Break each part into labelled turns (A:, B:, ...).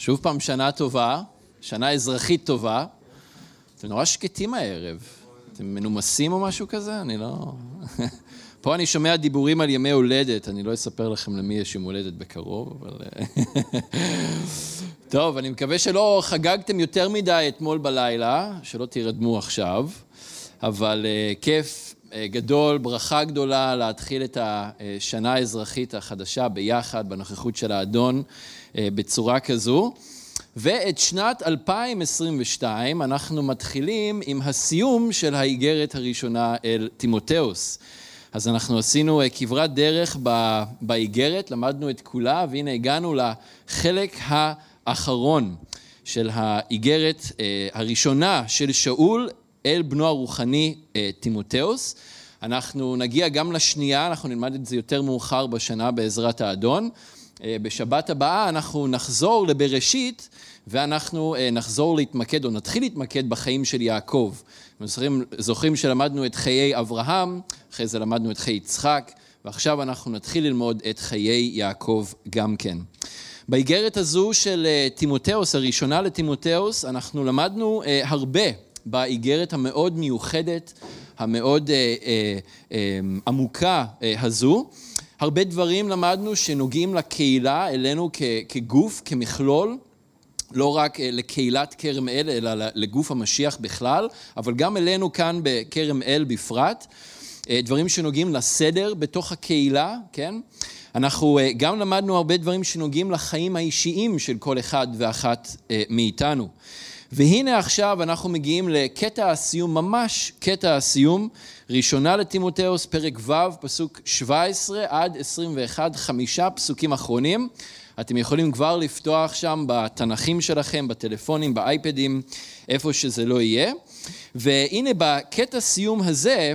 A: שוב פעם שנה טובה, שנה אזרחית טובה. אתם נורא שקטים הערב. אתם מנומסים או משהו כזה? אני לא... פה אני שומע דיבורים על ימי הולדת, אני לא אספר לכם למי יש יום הולדת בקרוב, אבל... טוב, אני מקווה שלא חגגתם יותר מדי אתמול בלילה, שלא תירדמו עכשיו, אבל uh, כיף uh, גדול, ברכה גדולה להתחיל את השנה האזרחית החדשה ביחד, בנוכחות של האדון, בצורה כזו. ואת שנת 2022 אנחנו מתחילים עם הסיום של האיגרת הראשונה אל תימותאוס. אז אנחנו עשינו אה, כברת דרך באיגרת, למדנו את כולה, והנה הגענו לחלק האחרון של האיגרת אה, הראשונה של שאול אל בנו הרוחני אה, תימותאוס. אנחנו נגיע גם לשנייה, אנחנו נלמד את זה יותר מאוחר בשנה בעזרת האדון. בשבת הבאה אנחנו נחזור לבראשית ואנחנו נחזור להתמקד, או נתחיל להתמקד בחיים של יעקב. זוכרים, זוכרים שלמדנו את חיי אברהם, אחרי זה למדנו את חיי יצחק, ועכשיו אנחנו נתחיל ללמוד את חיי יעקב גם כן. באיגרת הזו של אה, תימותאוס, הראשונה לתימותאוס, אנחנו למדנו אה, הרבה באיגרת המאוד מיוחדת, המאוד אה, אה, אה, עמוקה אה, הזו. הרבה דברים למדנו שנוגעים לקהילה, אלינו כגוף, כמכלול. לא רק אה, לקהילת כרם אל, אלא לגוף המשיח בכלל, אבל גם אלינו כאן בכרם אל בפרט. אה, דברים שנוגעים לסדר בתוך הקהילה, כן? אנחנו אה, גם למדנו הרבה דברים שנוגעים לחיים האישיים של כל אחד ואחת מאיתנו. והנה עכשיו אנחנו מגיעים לקטע הסיום, ממש קטע הסיום, ראשונה לתימותאוס, פרק ו', פסוק 17 עד 21, חמישה פסוקים אחרונים. אתם יכולים כבר לפתוח שם בתנכים שלכם, בטלפונים, באייפדים, איפה שזה לא יהיה. והנה בקטע סיום הזה,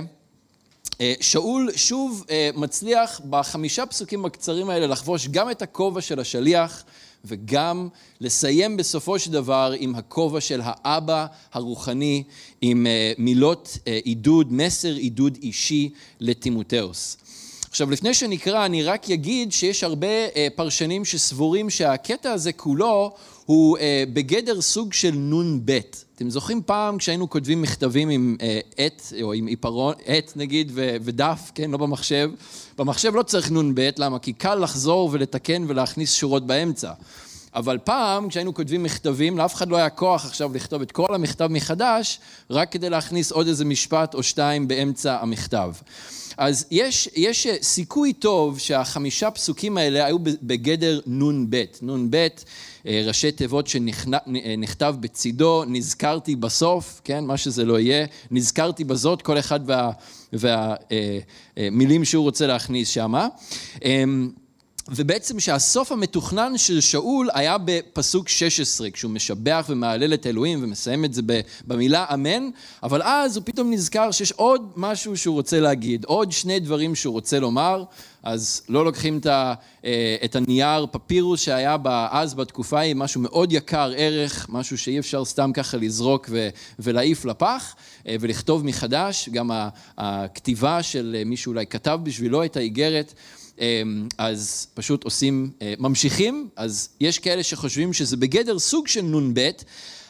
A: אה, שאול שוב אה, מצליח בחמישה פסוקים הקצרים האלה לחבוש גם את הכובע של השליח וגם לסיים בסופו של דבר עם הכובע של האבא הרוחני, עם אה, מילות עידוד, מסר עידוד אישי לטימותאוס. עכשיו, לפני שנקרא, אני רק אגיד שיש הרבה אה, פרשנים שסבורים שהקטע הזה כולו הוא אה, בגדר סוג של נ"ב. אתם זוכרים פעם כשהיינו כותבים מכתבים עם אה, עט, או עם עיפרון, עט נגיד, ו- ודף, כן, לא במחשב? במחשב לא צריך נ"ב, למה? כי קל לחזור ולתקן ולהכניס שורות באמצע. אבל פעם, כשהיינו כותבים מכתבים, לאף אחד לא היה כוח עכשיו לכתוב את כל המכתב מחדש, רק כדי להכניס עוד איזה משפט או שתיים באמצע המכתב. אז יש, יש סיכוי טוב שהחמישה פסוקים האלה היו בגדר נ"ב. נ"ב, אה, ראשי תיבות שנכתב בצידו, נזכרתי בסוף, כן, מה שזה לא יהיה, נזכרתי בזאת, כל אחד והמילים וה, אה, שהוא רוצה להכניס שמה. ובעצם שהסוף המתוכנן של שאול היה בפסוק 16, כשהוא משבח ומהלל את אלוהים ומסיים את זה במילה אמן, אבל אז הוא פתאום נזכר שיש עוד משהו שהוא רוצה להגיד, עוד שני דברים שהוא רוצה לומר, אז לא לוקחים את, אה, הנייר פפירוס שהיה אז בתקופה ההיא, משהו מאוד יקר ערך, משהו שאי אפשר סתם ככה לזרוק ולהעיף לפח אה, ולכתוב מחדש, גם הכתיבה של מי שאולי כתב בשבילו את האיגרת. אמ, אז פשוט עושים, אה, ממשיכים, אז יש כאלה שחושבים שזה בגדר סוג של נ"ב,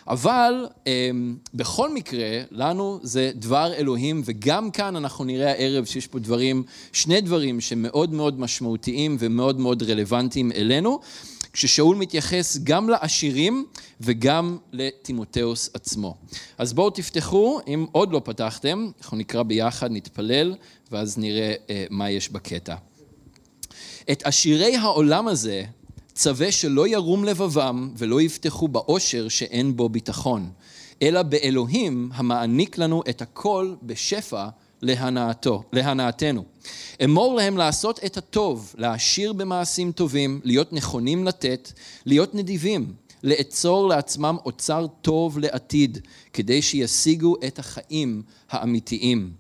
A: אבל אמ, בכל מקרה, לנו זה דבר אלוהים, וגם כאן אנחנו נראה הערב שיש פה דברים, שני דברים שמאוד מאוד משמעותיים ומאוד מאוד רלוונטיים אלינו, כששאול מתייחס גם לעשירים וגם לטימותאוס עצמו. אז בואו תפתחו, אם עוד לא פתחתם, אנחנו נקרא ביחד, נתפלל, ואז נראה אה, מה יש בקטע. את עשירי העולם הזה צווה שלא ירום לבבם ולא יבטחו באושר שאין בו ביטחון, אלא באלוהים המעניק לנו את הכל בשפע להנאתו, להנאתנו. אמור להם לעשות את הטוב, להעשיר במעשים טובים, להיות נכונים לתת, להיות נדיבים, לאצור לעצמם אוצר טוב לעתיד, כדי שישיגו את החיים האמיתיים.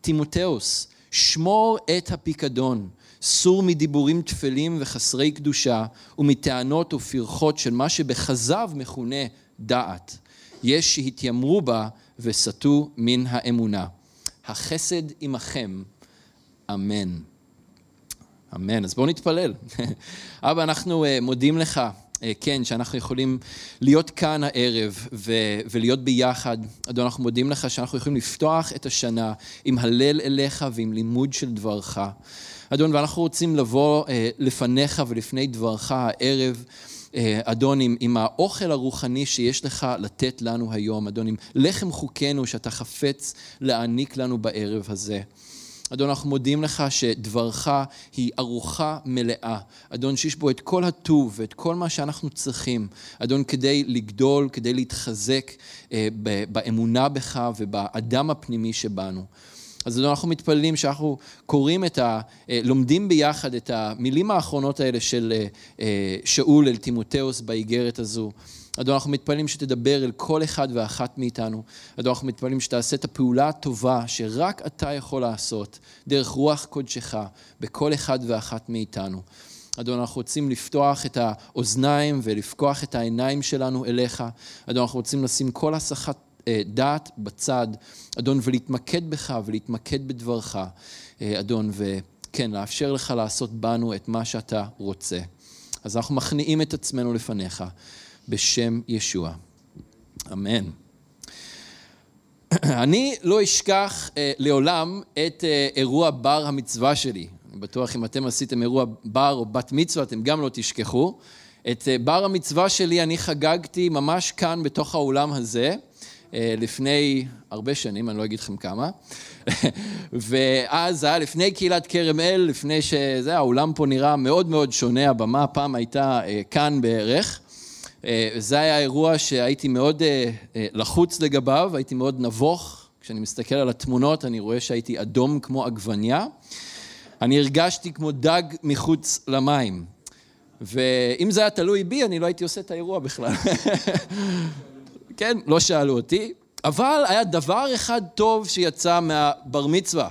A: תימותאוס, שמור את הפיקדון, סור מדיבורים טפלים וחסרי קדושה ומטענות ופרחות של מה שבכזב מכונה דעת. יש שהתיימרו בה וסטו מן האמונה. החסד עמכם, אמן. אמן. אז בואו נתפלל. אבא, אנחנו אה, מודים לך כן, שאנחנו יכולים להיות כאן הערב ו- ולהיות ביחד. אדון, אנחנו מודים לך שאנחנו יכולים לפתוח את השנה עם הלל אליך ועם לימוד של דברך. אדון, ואנחנו רוצים לבוא אה, לפניך ולפני דברך הערב. אה, אדון, עם, עם האוכל הרוחני שיש לך לתת לנו היום, אדון, עם לחם חוקנו שאתה חפץ להעניק לנו בערב הזה. אדון, אנחנו מודים לך שדברך היא ארוחה מלאה. אדון, שיש בו את כל הטוב ואת כל מה שאנחנו צריכים. אדון, כדי לגדול, כדי להתחזק אה, באמונה בך ובאדם הפנימי שבנו. אז אנחנו מתפללים שאנחנו קוראים את ה... אה, לומדים ביחד את המילים האחרונות האלה של אה, אה, שאול אל תימותאוס באיגרת הזו. אדון, אנחנו מתפללים שתדבר אל כל אחד ואחת מאיתנו. אדון, אנחנו מתפללים שתעשה את הפעולה הטובה שרק אתה יכול לעשות, דרך רוח קודשך, בכל אחד ואחת מאיתנו. אדון, אנחנו רוצים לפתוח את האוזניים ולפקוח את העיניים שלנו אליך. אדון, אנחנו רוצים לשים כל הסחת דעת בצד, אדון, ולהתמקד בך ולהתמקד בדברך, אה, אדון, וכן, לאפשר לך לעשות בנו את מה שאתה רוצה. אז אנחנו מכניעים את עצמנו לפניך, בשם ישוע. אמן. אני לא אשכח אה, לעולם את אה, אירוע בר המצווה שלי. אני בטוח אם אתם עשיתם אירוע בר או בת מצווה, אתם גם לא תשכחו. את אה, בר המצווה שלי אני חגגתי ממש כאן בתוך האולם הזה. אה, לפני הרבה שנים, אני לא אגיד לכם כמה, ואז היה לפני קהילת כרם אל, לפני שזה, האולם פה נראה מאוד מאוד שונה, הבמה הפעם הייתה אה, כאן בערך. אה, זה היה אירוע שהייתי מאוד לחוץ לגביו, הייתי מאוד נבוך. כשאני מסתכל על התמונות אני רואה שהייתי אדום כמו עגבניה. אני הרגשתי כמו דג מחוץ למים. ואם זה היה תלוי בי, אני לא הייתי עושה את האירוע בכלל. כן, לא שאלו אותי, אבל היה דבר אחד טוב שיצא מהבר מצווה,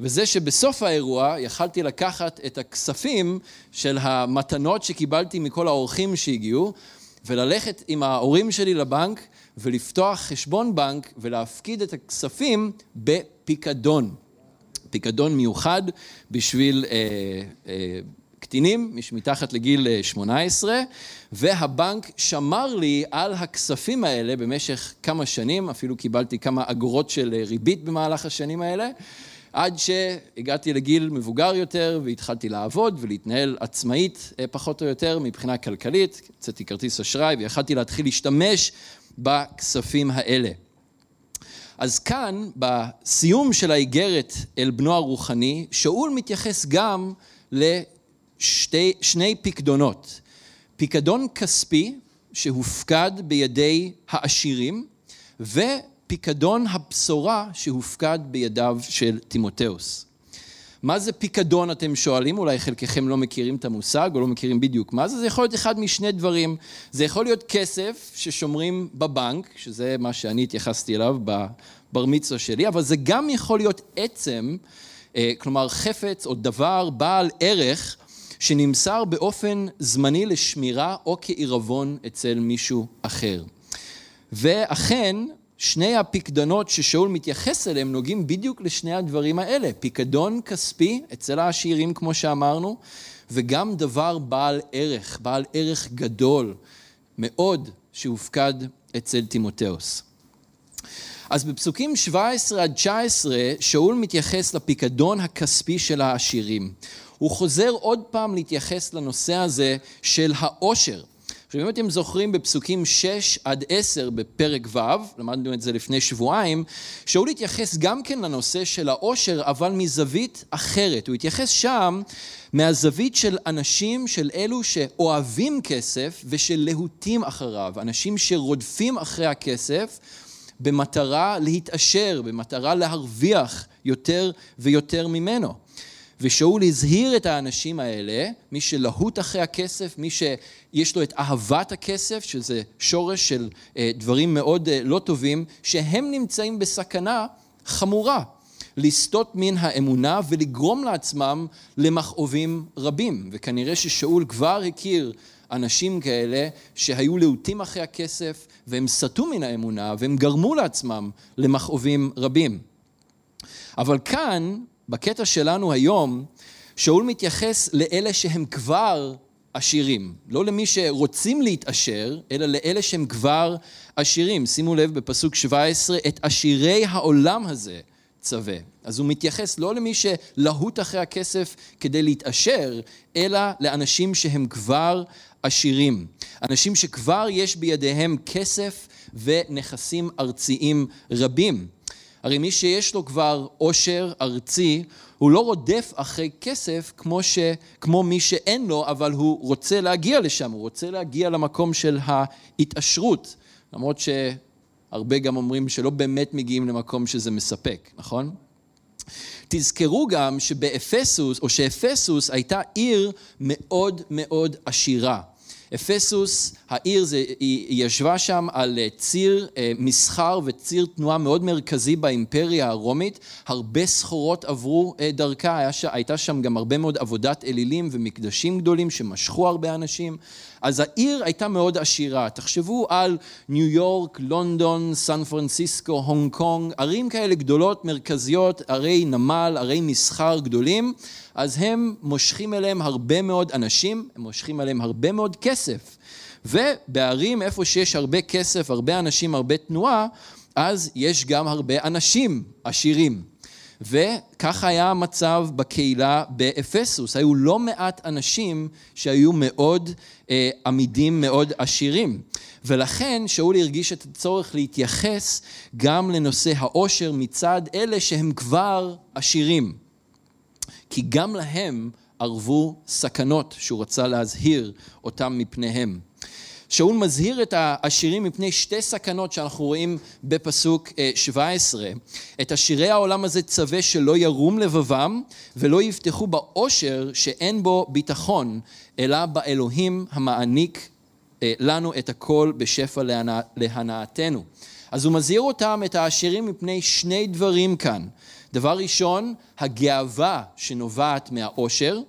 A: וזה שבסוף האירוע יכלתי לקחת את הכספים של המתנות שקיבלתי מכל האורחים שהגיעו, וללכת עם ההורים שלי לבנק ולפתוח חשבון בנק ולהפקיד את הכספים בפיקדון. פיקדון מיוחד בשביל אה, אה, קטינים, מי שמתחת לגיל 18, אה, והבנק שמר לי על הכספים האלה במשך כמה שנים, אפילו קיבלתי כמה אגורות של אה, ריבית במהלך השנים האלה, עד שהגעתי לגיל מבוגר יותר והתחלתי לעבוד ולהתנהל עצמאית אה, פחות או יותר מבחינה כלכלית, הוצאתי כרטיס אשראי ויכלתי להתחיל להשתמש בכספים האלה. אז כאן, בסיום של האיגרת אל בנו הרוחני, שאול מתייחס גם לשני פקדונות. פיקדון כספי שהופקד בידי העשירים, ופיקדון הבשורה שהופקד בידיו של תימותאוס. מה זה פיקדון אתם שואלים? אולי חלקכם לא מכירים את המושג או לא מכירים בדיוק מה זה. זה יכול להיות אחד משני דברים. זה יכול להיות כסף ששומרים בבנק, שזה מה שאני התייחסתי אליו בבר מצווה שלי, אבל זה גם יכול להיות עצם, אה, כלומר חפץ או דבר בעל ערך שנמסר באופן זמני לשמירה או כעירבון אצל מישהו אחר. ואכן, שני הפקדונות ששאול מתייחס אליהם נוגעים בדיוק לשני הדברים האלה. פיקדון כספי אצל העשירים, כמו שאמרנו, וגם דבר בעל ערך, בעל ערך גדול מאוד, שהופקד אצל תימותאוס. אז בפסוקים 17 עד 19, שאול מתייחס לפיקדון הכספי של העשירים. הוא חוזר עוד פעם להתייחס לנושא הזה של העושר. עכשיו, אם אתם זוכרים בפסוקים 6 עד 10 בפרק ו', למדנו את זה לפני שבועיים, שאול התייחס גם כן לנושא של העושר, אבל מזווית אחרת. הוא התייחס שם מהזווית של אנשים, של אלו שאוהבים כסף ושל להוטים אחריו, אנשים שרודפים אחרי הכסף במטרה להתעשר, במטרה להרוויח יותר ויותר ממנו. ושאול הזהיר את האנשים האלה, מי שלהוט אחרי הכסף, מי שיש לו את אהבת הכסף, שזה שורש של אה, דברים מאוד אה, לא טובים, שהם נמצאים בסכנה חמורה. לסטות מן האמונה ולגרום לעצמם למכאובים רבים. וכנראה ששאול כבר הכיר אנשים כאלה שהיו להוטים אחרי הכסף והם סטו מן האמונה והם גרמו לעצמם למכאובים רבים. אבל כאן בקטע שלנו היום, שאול מתייחס לאלה שהם כבר עשירים. לא למי שרוצים להתעשר, אלא לאלה שהם כבר עשירים. שימו לב בפסוק 17, את עשירי העולם הזה צווה. אז הוא מתייחס לא למי שלהוט אחרי הכסף כדי להתעשר, אלא לאנשים שהם כבר עשירים. אנשים שכבר יש בידיהם כסף ונכסים ארציים רבים. הרי מי שיש לו כבר עושר ארצי, הוא לא רודף אחרי כסף כמו, ש, כמו מי שאין לו, אבל הוא רוצה להגיע לשם, הוא רוצה להגיע למקום של ההתעשרות, למרות שהרבה גם אומרים שלא באמת מגיעים למקום שזה מספק, נכון? תזכרו גם שבאפסוס, או שאפסוס הייתה עיר מאוד מאוד עשירה. אפסוס, העיר, זה, היא, ישבה שם על אה, ציר אה, מסחר וציר תנועה מאוד מרכזי באימפריה הרומית, הרבה סחורות עברו אה, דרכה, היה, הייתה שם גם הרבה מאוד עבודת אלילים ומקדשים גדולים שמשכו הרבה אנשים, אז העיר הייתה מאוד עשירה. תחשבו על ניו יורק, לונדון, סן פרנסיסקו, הונג קונג, ערים כאלה גדולות, מרכזיות, ערי נמל, ערי מסחר גדולים, אז הם מושכים אליהם הרבה מאוד אנשים, הם מושכים אליהם הרבה מאוד כסף. ובערים איפה שיש הרבה כסף, הרבה אנשים, הרבה תנועה, אז יש גם הרבה אנשים עשירים. וככה היה המצב בקהילה באפסוס. היו לא מעט אנשים שהיו מאוד אה, עמידים, מאוד עשירים. ולכן שאול הרגיש את הצורך להתייחס גם לנושא העושר מצד אלה שהם כבר עשירים. כי גם להם ערבו סכנות שהוא רצה להזהיר אותם מפניהם. שאול מזהיר את העשירים מפני שתי סכנות שאנחנו רואים בפסוק 17. אה, את עשירי העולם הזה צווה שלא ירום לבבם ולא יבטחו בעושר שאין בו ביטחון, אלא באלוהים המעניק אה, לנו את הכל בשפע להנאתנו. אז הוא מזהיר אותם, את העשירים, מפני שני דברים כאן. דבר ראשון, הגאווה שנובעת מהעושר,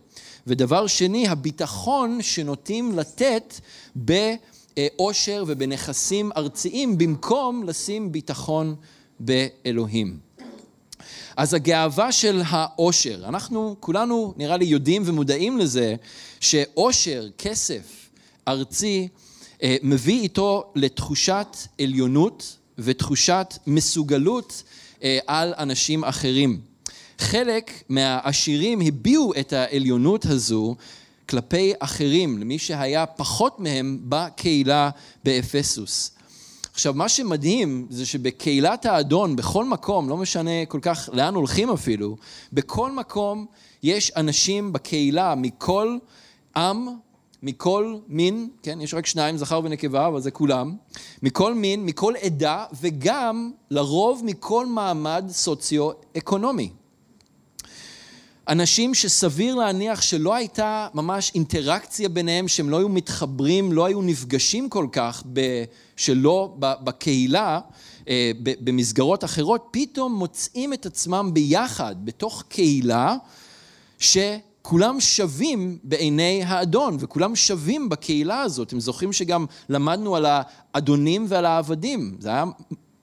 A: ודבר שני, הביטחון שנוטים לתת בעושר ובנכסים ארציים, במקום לשים ביטחון באלוהים. אז הגאווה של העושר, אנחנו כולנו נראה לי יודעים ומודעים לזה שעושר, כסף ארצי, אה, מביא איתו לתחושת עליונות ותחושת מסוגלות אה, על אנשים אחרים. חלק מהעשירים הביעו את העליונות הזו כלפי אחרים, למי שהיה פחות מהם בקהילה באפסוס. עכשיו, מה שמדהים זה שבקהילת האדון, בכל מקום, לא משנה כל כך לאן הולכים אפילו, בכל מקום יש אנשים בקהילה מכל עם, מכל מין, כן, יש רק שניים, זכר ונקבה, אבל זה כולם, מכל מין, מכל עדה, וגם לרוב מכל מעמד סוציו-אקונומי. אנשים שסביר להניח שלא הייתה ממש אינטראקציה ביניהם, שהם לא היו מתחברים, לא היו נפגשים כל כך, שלא בקהילה, אה, במסגרות אחרות, פתאום מוצאים את עצמם ביחד, בתוך קהילה, שכולם שווים בעיני האדון, וכולם שווים בקהילה הזאת. אתם זוכרים שגם למדנו על האדונים ועל העבדים. זה היה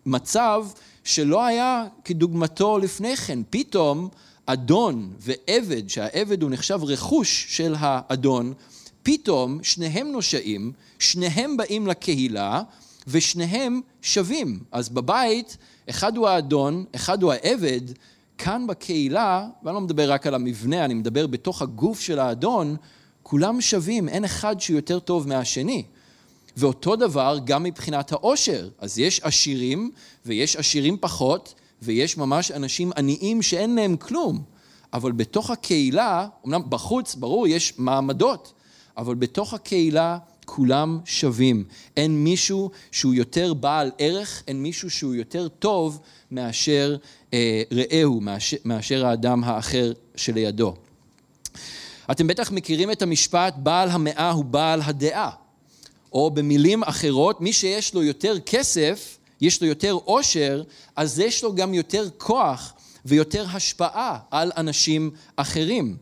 A: מצב שלא היה כדוגמתו לפני כן. פתאום אדון ועבד, שהעבד הוא נחשב רכוש של האדון, פתאום שניהם נושעים, שניהם באים לקהילה ושניהם שווים. אז בבית, אחד הוא האדון, אחד הוא העבד, כאן בקהילה, ואני לא מדבר רק על המבנה, אני מדבר בתוך הגוף של האדון, כולם שווים, אין אחד שהוא יותר טוב מהשני. ואותו דבר גם מבחינת העושר. אז יש עשירים ויש עשירים פחות, ויש ממש אנשים עניים שאין להם כלום, אבל בתוך הקהילה, אמנם בחוץ, ברור, יש מעמדות, אבל בתוך הקהילה כולם שווים. אין מישהו שהוא יותר בעל ערך, אין מישהו שהוא יותר טוב מאשר אה, רעהו, מאשר, מאשר האדם האחר שלידו. אתם בטח מכירים את המשפט, בעל המאה הוא בעל הדעה. או במילים אחרות, מי שיש לו יותר כסף, יש לו יותר עושר, אז יש לו גם יותר כוח ויותר השפעה על אנשים אחרים.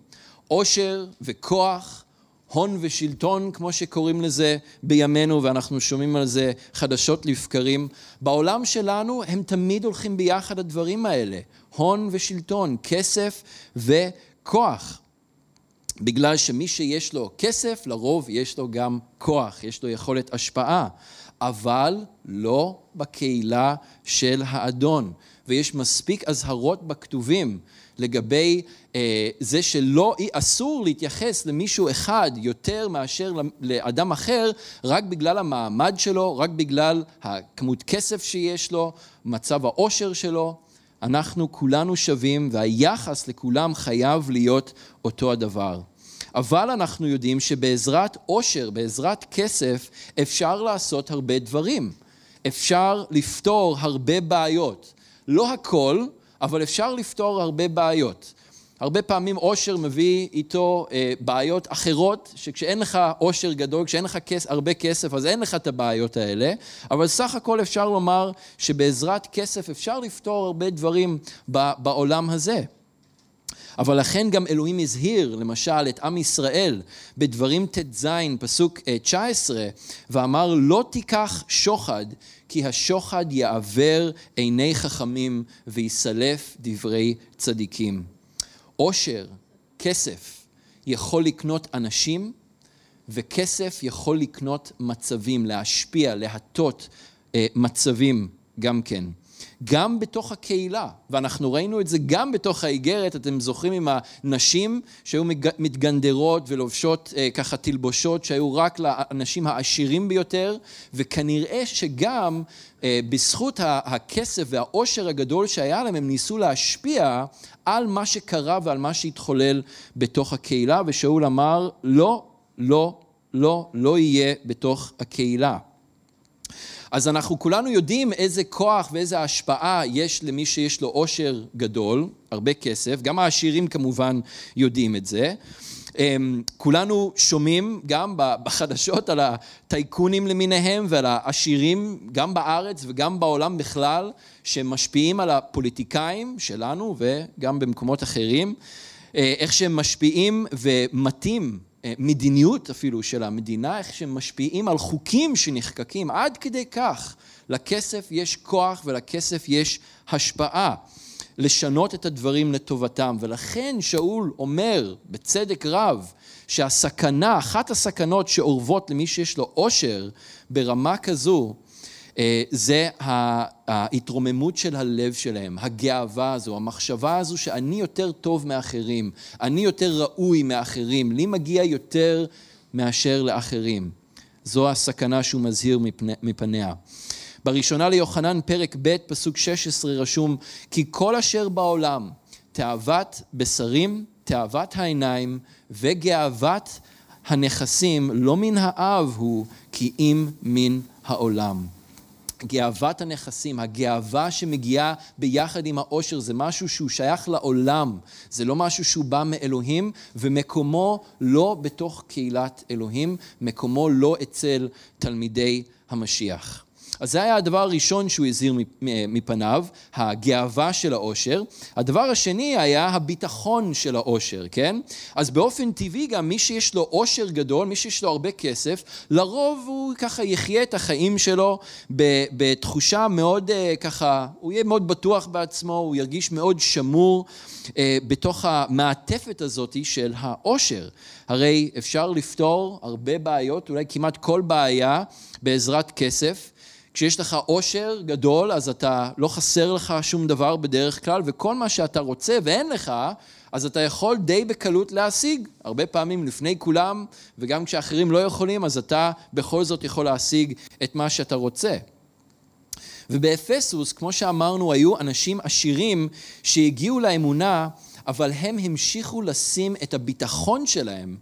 A: עושר וכוח, הון ושלטון, כמו שקוראים לזה בימינו, ואנחנו שומעים על זה חדשות לבקרים. בעולם שלנו הם תמיד הולכים ביחד הדברים האלה, הון ושלטון, כסף וכוח. בגלל שמי שיש לו כסף, לרוב יש לו גם כוח, יש לו יכולת השפעה, אבל לא בקהילה של האדון. ויש מספיק אזהרות בכתובים לגבי אה, זה שלא, אסור להתייחס למישהו אחד יותר מאשר לאדם אחר רק בגלל המעמד שלו, רק בגלל הכמות כסף שיש לו, מצב העושר שלו. אנחנו כולנו שווים והיחס לכולם חייב להיות אותו הדבר. אבל אנחנו יודעים שבעזרת עושר, בעזרת כסף, אפשר לעשות הרבה דברים. אפשר לפתור הרבה בעיות. לא הכל, אבל אפשר לפתור הרבה בעיות. הרבה פעמים עושר מביא איתו אה, בעיות אחרות, שכשאין לך עושר גדול, כשאין לך כס, הרבה כסף, אז אין לך את הבעיות האלה, אבל סך הכל אפשר לומר שבעזרת כסף אפשר לפתור הרבה דברים בעולם הזה. אבל לכן גם אלוהים הזהיר, למשל, את עם ישראל בדברים ט"ז, פסוק 19, אה, ואמר, לא תיקח שוחד, כי השוחד יעוור עיני חכמים ויסלף דברי צדיקים. עושר, כסף, יכול לקנות אנשים, וכסף יכול לקנות מצבים, להשפיע, להטות אה, מצבים גם כן. גם בתוך הקהילה, ואנחנו ראינו את זה גם בתוך האיגרת, אתם זוכרים עם הנשים שהיו מתגנדרות ולובשות אה, ככה תלבושות שהיו רק לאנשים העשירים ביותר, וכנראה שגם אה, בזכות הכסף והעושר הגדול שהיה להם, הם ניסו להשפיע על מה שקרה ועל מה שהתחולל בתוך הקהילה, ושאול אמר, לא, לא, לא, לא יהיה בתוך הקהילה. אז אנחנו כולנו יודעים איזה כוח ואיזה השפעה יש למי שיש לו עושר גדול, הרבה כסף, גם העשירים כמובן יודעים את זה. אמ, כולנו שומעים גם בחדשות על הטייקונים למיניהם ועל העשירים, גם בארץ וגם בעולם בכלל, שמשפיעים על הפוליטיקאים שלנו וגם במקומות אחרים, אה, איך שהם משפיעים ומטים מדיניות אפילו של המדינה, איך שהם משפיעים על חוקים שנחקקים, עד כדי כך לכסף יש כוח ולכסף יש השפעה לשנות את הדברים לטובתם. ולכן שאול אומר בצדק רב שהסכנה, אחת הסכנות שאורבות למי שיש לו עושר ברמה כזו, אה, זה ההתרוממות של הלב שלהם, הגאווה הזו, המחשבה הזו שאני יותר טוב מאחרים, אני יותר ראוי מאחרים, לי מגיע יותר מאשר לאחרים. זו הסכנה שהוא מזהיר מפניה. בראשונה ליוחנן, פרק ב', פסוק 16, רשום, כי כל אשר בעולם, תאוות בשרים, תאוות העיניים וגאוות הנכסים, לא מן האב הוא, כי אם מן העולם. גאוות הנכסים, הגאווה שמגיעה ביחד עם העושר, זה משהו שהוא שייך לעולם, זה לא משהו שהוא בא מאלוהים, ומקומו לא בתוך קהילת אלוהים, מקומו לא אצל תלמידי המשיח. אז זה היה הדבר הראשון שהוא הזהיר מפניו, הגאווה של העושר. הדבר השני היה הביטחון של העושר, כן? אז באופן טבעי גם מי שיש לו עושר גדול, מי שיש לו הרבה כסף, לרוב הוא ככה יחיה את החיים שלו בתחושה מאוד אה, ככה, הוא יהיה מאוד בטוח בעצמו, הוא ירגיש מאוד שמור אה, בתוך המעטפת הזאת של העושר. הרי אפשר לפתור הרבה בעיות, אולי כמעט כל בעיה, בעזרת כסף. כשיש לך עושר גדול, אז אתה, לא חסר לך שום דבר בדרך כלל, וכל מה שאתה רוצה ואין לך, אז אתה יכול די בקלות להשיג. הרבה פעמים לפני כולם, וגם כשאחרים לא יכולים, אז אתה בכל זאת יכול להשיג את מה שאתה רוצה. ובאפסוס, כמו שאמרנו, היו אנשים עשירים שהגיעו לאמונה, אבל הם המשיכו לשים את הביטחון שלהם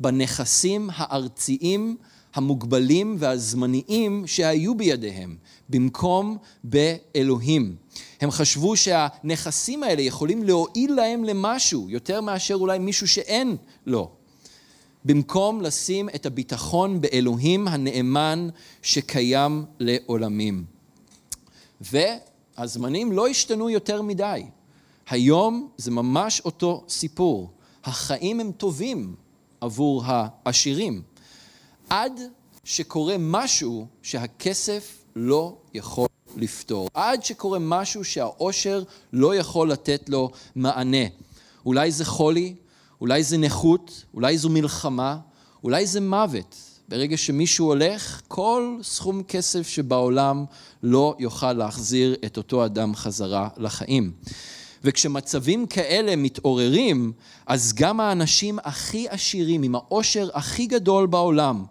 A: בנכסים הארציים המוגבלים והזמניים שהיו בידיהם, במקום באלוהים. הם חשבו שהנכסים האלה יכולים להועיל להם למשהו, יותר מאשר אולי מישהו שאין לו. במקום לשים את הביטחון באלוהים הנאמן שקיים לעולמים. והזמנים לא השתנו יותר מדי. היום זה ממש אותו סיפור. החיים הם טובים עבור העשירים. עד שקורה משהו שהכסף לא יכול לפתור. עד שקורה משהו שהעושר לא יכול לתת לו מענה. אולי זה חולי, אולי זה נכות, אולי זו מלחמה, אולי זה מוות. ברגע שמישהו הולך, כל סכום כסף שבעולם לא יוכל להחזיר את אותו אדם חזרה לחיים. וכשמצבים כאלה מתעוררים, אז גם האנשים הכי עשירים, עם העושר הכי גדול בעולם,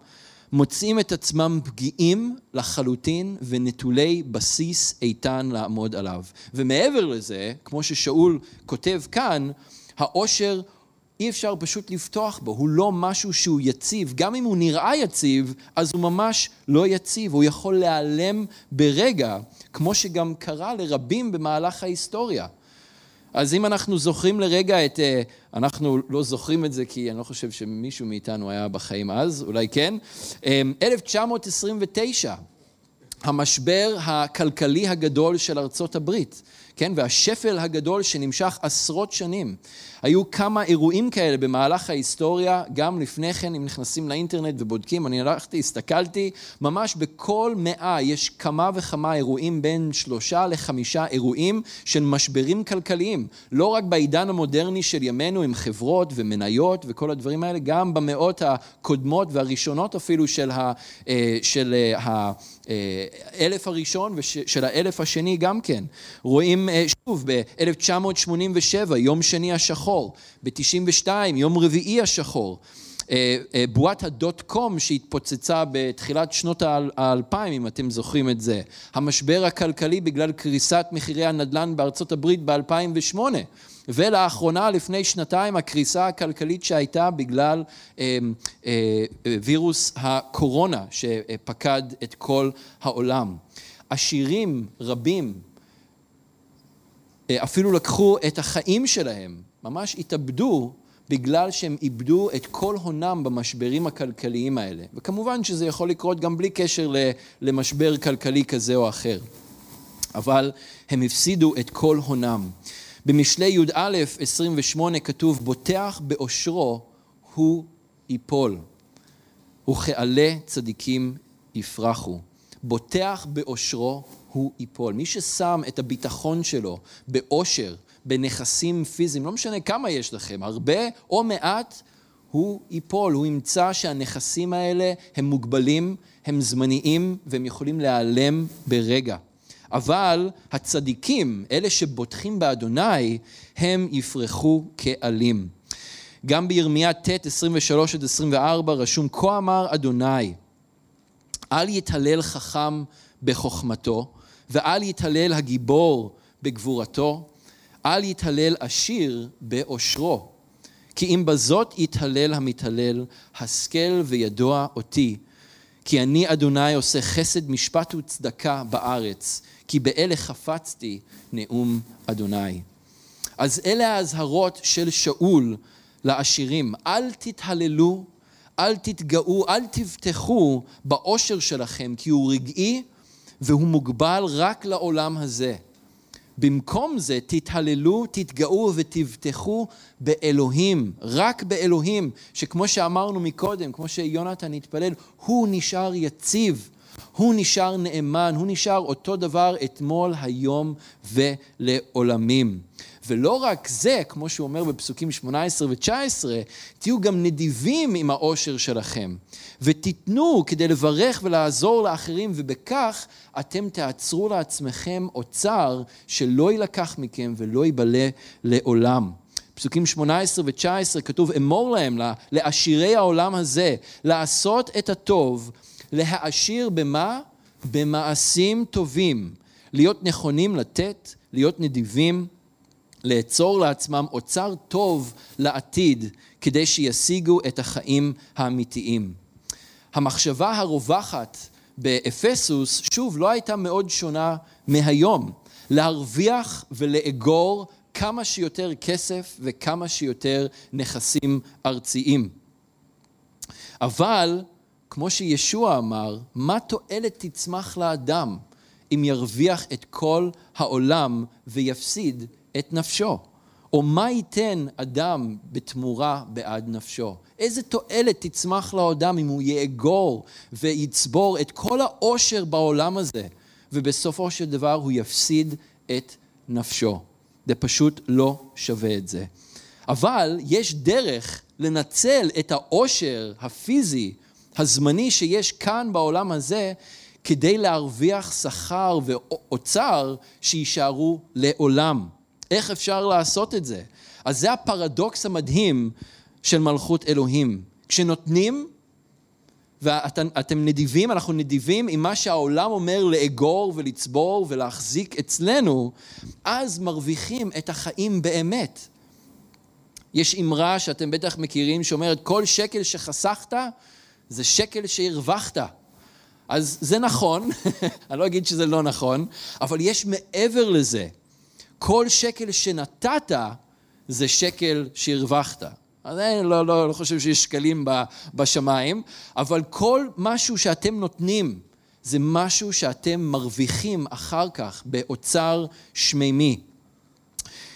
A: מוצאים את עצמם פגיעים לחלוטין ונטולי בסיס איתן לעמוד עליו. ומעבר לזה, כמו ששאול כותב כאן, העושר אי אפשר פשוט לפתוח בו, הוא לא משהו שהוא יציב. גם אם הוא נראה יציב, אז הוא ממש לא יציב, הוא יכול להיעלם ברגע, כמו שגם קרה לרבים במהלך ההיסטוריה. אז אם אנחנו זוכרים לרגע את, אה, אנחנו לא זוכרים את זה כי אני לא חושב שמישהו מאיתנו היה בחיים אז, אולי כן, 1929, אה, המשבר הכלכלי הגדול של ארצות הברית. כן, והשפל הגדול שנמשך עשרות שנים. היו כמה אירועים כאלה במהלך ההיסטוריה, גם לפני כן, אם נכנסים לאינטרנט ובודקים, אני הלכתי, הסתכלתי, ממש בכל מאה יש כמה וכמה אירועים, בין שלושה לחמישה אירועים של משברים כלכליים. לא רק בעידן המודרני של ימינו עם חברות ומניות וכל הדברים האלה, גם במאות הקודמות והראשונות אפילו של, ה, אה, של ה, אה, האלף הראשון ושל האלף השני גם כן. רואים אה, שוב ב-1987, יום שני השחור, ב-92, יום רביעי השחור. אה, בועת הדוט קום שהתפוצצה בתחילת שנות האלפיים, אם אתם זוכרים את זה. המשבר הכלכלי בגלל קריסת מחירי הנדל"ן בארצות הברית ב-2008. ולאחרונה, לפני שנתיים, הקריסה הכלכלית שהייתה בגלל אה, אה, וירוס הקורונה שפקד את כל העולם. עשירים רבים אה, אפילו לקחו את החיים שלהם, ממש התאבדו בגלל שהם איבדו את כל הונם במשברים הכלכליים האלה. וכמובן שזה יכול לקרות גם בלי קשר למשבר כלכלי כזה או אחר. אבל הם הפסידו את כל הונם. במשלי י"א 28 כתוב, בוטח באושרו הוא ייפול, וכעלה צדיקים יפרחו. בוטח באושרו הוא ייפול. מי ששם את הביטחון שלו באושר, בנכסים פיזיים, לא משנה כמה יש לכם, הרבה או מעט, הוא ייפול, הוא ימצא שהנכסים האלה הם מוגבלים, הם זמניים והם יכולים להיעלם ברגע. אבל הצדיקים, אלה שבוטחים באדוני, הם יפרחו כעלים. גם בירמיה ט' 23 עד 24 רשום, כה אמר אדוני, אל יתהלל חכם בחוכמתו, ואל יתהלל הגיבור בגבורתו, אל יתהלל עשיר באושרו. כי אם בזאת יתהלל המתהלל, השכל וידוע אותי, כי אני אדוני עושה חסד משפט וצדקה בארץ, כי באלה חפצתי נאום אדוני. אז אלה האזהרות של שאול לעשירים, אל תתהללו, אל תתגאו, אל תבטחו באושר שלכם, כי הוא רגעי והוא מוגבל רק לעולם הזה. במקום זה תתהללו, תתגאו ותבטחו באלוהים, רק באלוהים, שכמו שאמרנו מקודם, כמו שיונתן התפלל, הוא נשאר יציב, הוא נשאר נאמן, הוא נשאר אותו דבר אתמול, היום ולעולמים. ולא רק זה, כמו שהוא אומר בפסוקים 18 ו-19, תהיו גם נדיבים עם העושר שלכם, ותיתנו כדי לברך ולעזור לאחרים, ובכך אתם תעצרו לעצמכם אוצר שלא יילקח מכם ולא ייבלה לעולם. פסוקים 18 ו-19 כתוב, אמור להם, לעשירי העולם הזה, לעשות את הטוב, להעשיר במה? במעשים טובים, להיות נכונים לתת, להיות נדיבים, לאצור לעצמם אוצר טוב לעתיד, כדי שישיגו את החיים האמיתיים. המחשבה הרווחת באפסוס, שוב, לא הייתה מאוד שונה מהיום. להרוויח ולאגור כמה שיותר כסף וכמה שיותר נכסים ארציים. אבל כמו שישוע אמר, מה תועלת תצמח לאדם אם ירוויח את כל העולם ויפסיד את נפשו? או מה ייתן אדם בתמורה בעד נפשו? איזה תועלת תצמח לאדם אם הוא יאגור ויצבור את כל העושר בעולם הזה, ובסופו של דבר הוא יפסיד את נפשו? זה פשוט לא שווה את זה. אבל יש דרך לנצל את העושר הפיזי, הזמני שיש כאן בעולם הזה, כדי להרוויח שכר ואוצר שיישארו לעולם. איך אפשר לעשות את זה? אז זה הפרדוקס המדהים של מלכות אלוהים. כשנותנים, ואתם נדיבים, אנחנו נדיבים עם מה שהעולם אומר לאגור ולצבור ולהחזיק אצלנו, אז מרוויחים את החיים באמת. יש אמרה שאתם בטח מכירים שאומרת, כל שקל שחסכת זה שקל שהרווחת. אז זה נכון, אני לא אגיד שזה לא נכון, אבל יש מעבר לזה. כל שקל שנתת זה שקל שהרווחת. אז אני לא, לא, לא חושב שיש שקלים בשמיים, אבל כל משהו שאתם נותנים זה משהו שאתם מרוויחים אחר כך באוצר שמימי.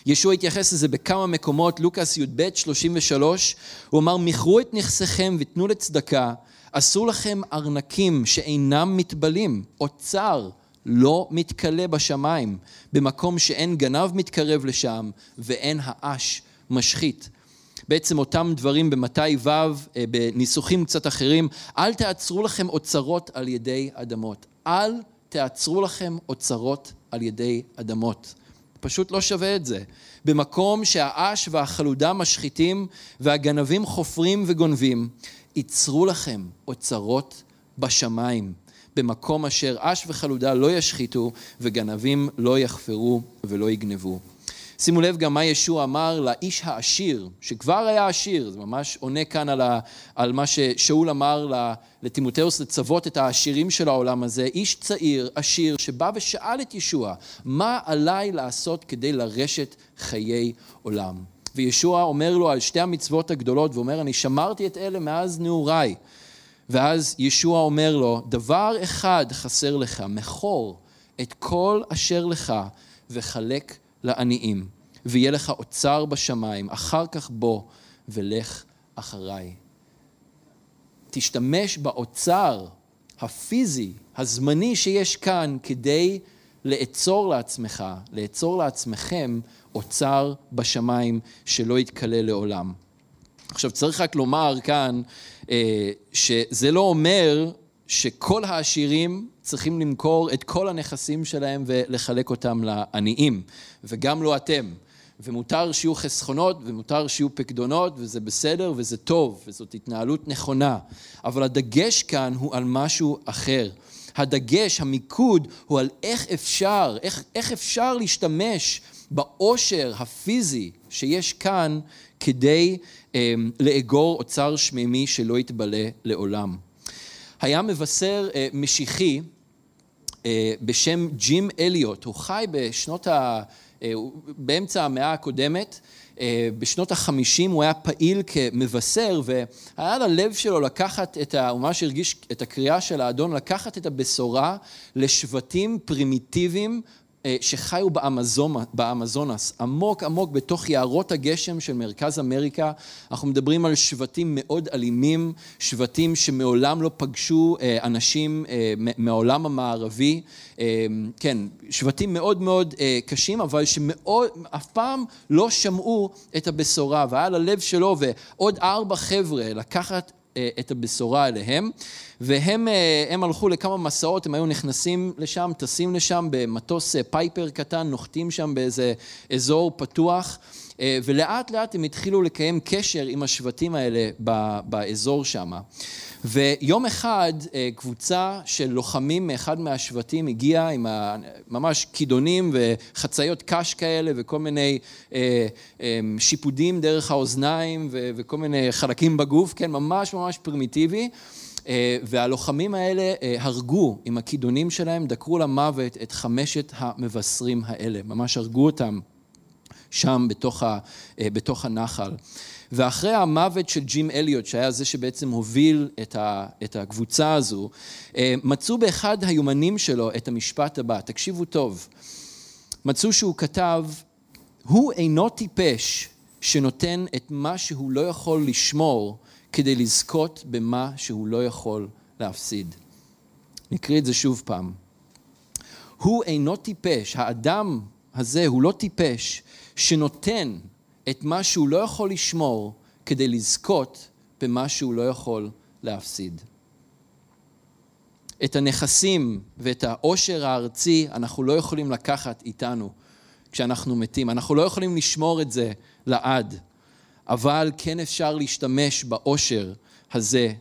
A: ישוע התייחס לזה בכמה מקומות, לוקאס י"ב 33, הוא אמר, מכרו את נכסיכם ותנו לצדקה, אסור לכם ארנקים שאינם מתבלים, אוצר לא מתכלה בשמיים, במקום שאין גנב מתקרב לשם ואין האש משחית. בעצם אותם דברים במתי ו', אה, בניסוחים קצת אחרים, אל תעצרו לכם אוצרות על ידי אדמות. אל תעצרו לכם אוצרות על ידי אדמות. פשוט לא שווה את זה. במקום שהאש והחלודה משחיתים והגנבים חופרים וגונבים, ייצרו לכם אוצרות בשמיים, במקום אשר אש וחלודה לא ישחיתו וגנבים לא יחפרו ולא יגנבו. שימו לב גם מה ישוע אמר לאיש העשיר, שכבר היה עשיר, זה ממש עונה כאן על, ה, על מה ששאול אמר לטימותאוס לצוות את העשירים של העולם הזה, איש צעיר, עשיר, שבא ושאל את ישוע, מה עליי לעשות כדי לרשת חיי עולם? וישוע אומר לו על שתי המצוות הגדולות, ואומר, אני שמרתי את אלה מאז נעוריי. ואז ישוע אומר לו, דבר אחד חסר לך, מכור את כל אשר לך וחלק לעניים, ויהיה לך אוצר בשמיים, אחר כך בוא ולך אחריי. תשתמש באוצר הפיזי, הזמני שיש כאן, כדי לאצור לעצמך, לאצור לעצמכם אוצר בשמיים שלא יתכלה לעולם. עכשיו צריך רק לומר כאן אה, שזה לא אומר שכל העשירים צריכים למכור את כל הנכסים שלהם ולחלק אותם לעניים, וגם לא אתם. ומותר שיהיו חסכונות ומותר שיהיו פקדונות וזה בסדר וזה טוב וזאת התנהלות נכונה, אבל הדגש כאן הוא על משהו אחר. הדגש, המיקוד, הוא על איך אפשר, איך, איך אפשר להשתמש בעושר הפיזי שיש כאן כדי אה, לאגור אוצר שמימי שלא יתבלה לעולם. היה מבשר אה, משיחי אה, בשם ג'ים אליוט, הוא חי בשנות ה... אה, באמצע המאה הקודמת, אה, בשנות החמישים הוא היה פעיל כמבשר והיה ללב שלו לקחת את ה... הוא ממש הרגיש את הקריאה של האדון, לקחת את הבשורה לשבטים פרימיטיביים אה, שחיו באמזונס, עמוק עמוק בתוך יערות הגשם של מרכז אמריקה. אנחנו מדברים על שבטים מאוד אלימים, שבטים שמעולם לא פגשו אה, אנשים אה, מהעולם המערבי. כן, שבטים מאוד מאוד קשים, אבל שאף פעם לא שמעו את הבשורה. והיה ללב שלו ועוד ארבע חבר'ה לקחת את הבשורה אליהם. והם אה, הלכו לכמה מסעות, הם היו נכנסים לשם, טסים לשם במטוס אה, פייפר קטן, נוחתים שם באיזה אזור פתוח, אה, ולאט לאט הם התחילו לקיים קשר עם השבטים האלה באזור שם. ויום אחד קבוצה של לוחמים מאחד מהשבטים הגיעה עם ממש כידונים וחציות קש כאלה וכל מיני שיפודים דרך האוזניים וכל מיני חלקים בגוף, כן, ממש ממש פרימיטיבי. אה, והלוחמים האלה אה, הרגו עם הכידונים שלהם, דקרו למוות את חמשת המבשרים האלה, ממש הרגו אותם שם בתוך, ה, אה, בתוך הנחל. ואחרי המוות של ג'ים אליוט, שהיה זה שבעצם הוביל את, ה, את הקבוצה הזו, מצאו באחד היומנים שלו את המשפט הבא, תקשיבו טוב, מצאו שהוא כתב, הוא אינו טיפש שנותן את מה שהוא לא יכול לשמור כדי לזכות במה שהוא לא יכול להפסיד. נקריא את זה שוב פעם. הוא אינו טיפש, האדם הזה הוא לא טיפש, שנותן את מה שהוא לא יכול לשמור כדי לזכות במה שהוא לא יכול להפסיד. את הנכסים ואת העושר הארצי אנחנו לא יכולים לקחת איתנו כשאנחנו מתים. אנחנו לא יכולים לשמור את זה לעד, אבל כן אפשר להשתמש בעושר הזה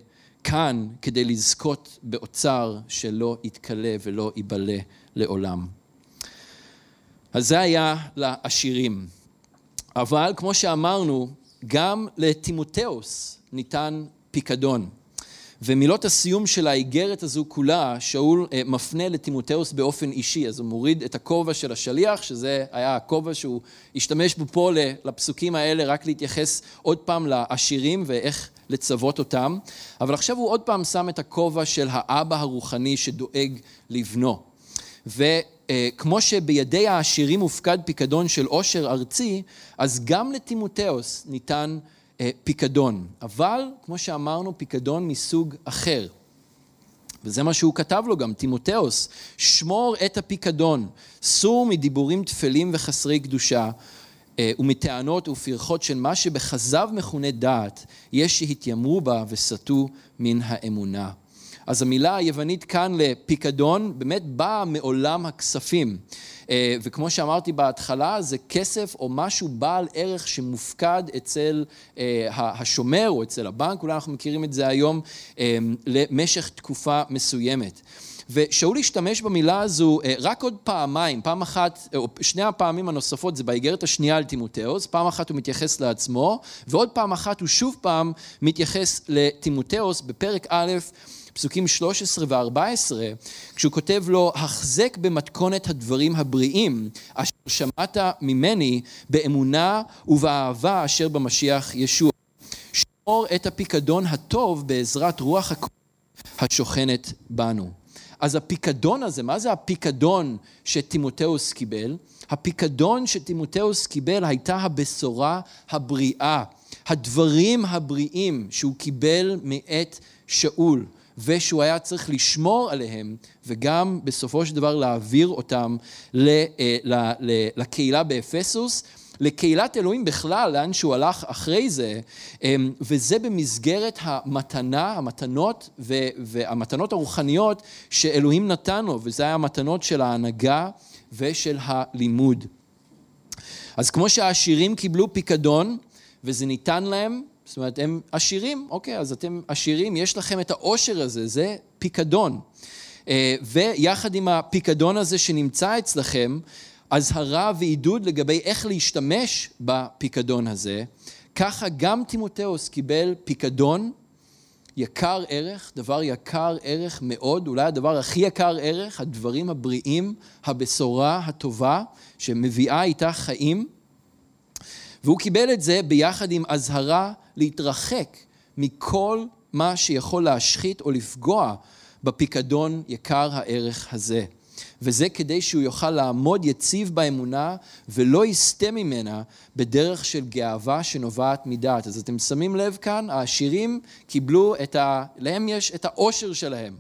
A: כאן כדי לזכות באוצר שלא יתכלה ולא ייבלה לעולם. אז זה היה לעשירים. אבל כמו שאמרנו, גם לטימותאוס ניתן פיקדון. ומילות הסיום של האיגרת הזו כולה, שאול אה, מפנה לטימותאוס באופן אישי, אז הוא מוריד את הכובע של השליח, שזה היה הכובע שהוא השתמש בו פה לפסוקים האלה, רק להתייחס עוד פעם לעשירים ואיך לצוות אותם, אבל עכשיו הוא עוד פעם שם את הכובע של האבא הרוחני שדואג לבנו. וכמו שבידי העשירים מופקד פיקדון של עושר ארצי, אז גם לטימותאוס ניתן אה, פיקדון, אבל כמו שאמרנו, פיקדון מסוג אחר. וזה מה שהוא כתב לו גם, תימותאוס, שמור את הפיקדון, סור מדיבורים טפלים וחסרי קדושה, אה, ומטענות ופרחות של מה שבכזב מכונה דעת, יש שהתיימרו בה וסטו מן האמונה. אז המילה היוונית כאן לפיקדון באמת באה מעולם הכספים. אה, וכמו שאמרתי בהתחלה, זה כסף או משהו בעל ערך שמופקד אצל אה, השומר או אצל הבנק, אולי אנחנו מכירים את זה היום, אה, למשך תקופה מסוימת. ושאול השתמש במילה הזו רק עוד פעמיים, פעם אחת, או שני הפעמים הנוספות זה באיגרת השנייה על תימותאוס, פעם אחת הוא מתייחס לעצמו, ועוד פעם אחת הוא שוב פעם מתייחס לתימותאוס בפרק א', פסוקים 13 ו-14, כשהוא כותב לו, החזק במתכונת הדברים הבריאים, אשר שמעת ממני באמונה ובאהבה אשר במשיח ישוע. שמור את הפיקדון הטוב בעזרת רוח הקודש השוכנת בנו. אז הפיקדון הזה, מה זה הפיקדון שטימותאוס קיבל? הפיקדון שטימותאוס קיבל הייתה הבשורה הבריאה, הדברים הבריאים שהוא קיבל מאת שאול. ושהוא היה צריך לשמור עליהם, וגם בסופו של דבר להעביר אותם אה, לקהילה באפסוס. לקהילת אלוהים בכלל, לאן שהוא הלך אחרי זה, אמ, וזה במסגרת המתנה, המתנות והמתנות הרוחניות שאלוהים נתן לו, וזה היה המתנות של ההנהגה ושל הלימוד. אז כמו שהעשירים קיבלו פיקדון, וזה ניתן להם, זאת אומרת, הם עשירים, אוקיי, אז אתם עשירים, יש לכם את העושר הזה, זה פיקדון. אה, ויחד עם הפיקדון הזה שנמצא אצלכם, אזהרה ועידוד לגבי איך להשתמש בפיקדון הזה. ככה גם תימותאוס קיבל פיקדון יקר ערך, דבר יקר ערך מאוד, אולי הדבר הכי יקר ערך, הדברים הבריאים, הבשורה הטובה שמביאה איתה חיים. והוא קיבל את זה ביחד עם אזהרה להתרחק מכל מה שיכול להשחית או לפגוע בפיקדון יקר הערך הזה. וזה כדי שהוא יוכל לעמוד יציב באמונה ולא יסטה ממנה בדרך של גאווה שנובעת מדעת. אז אתם שמים לב כאן, העשירים קיבלו את ה... להם יש את העושר שלהם.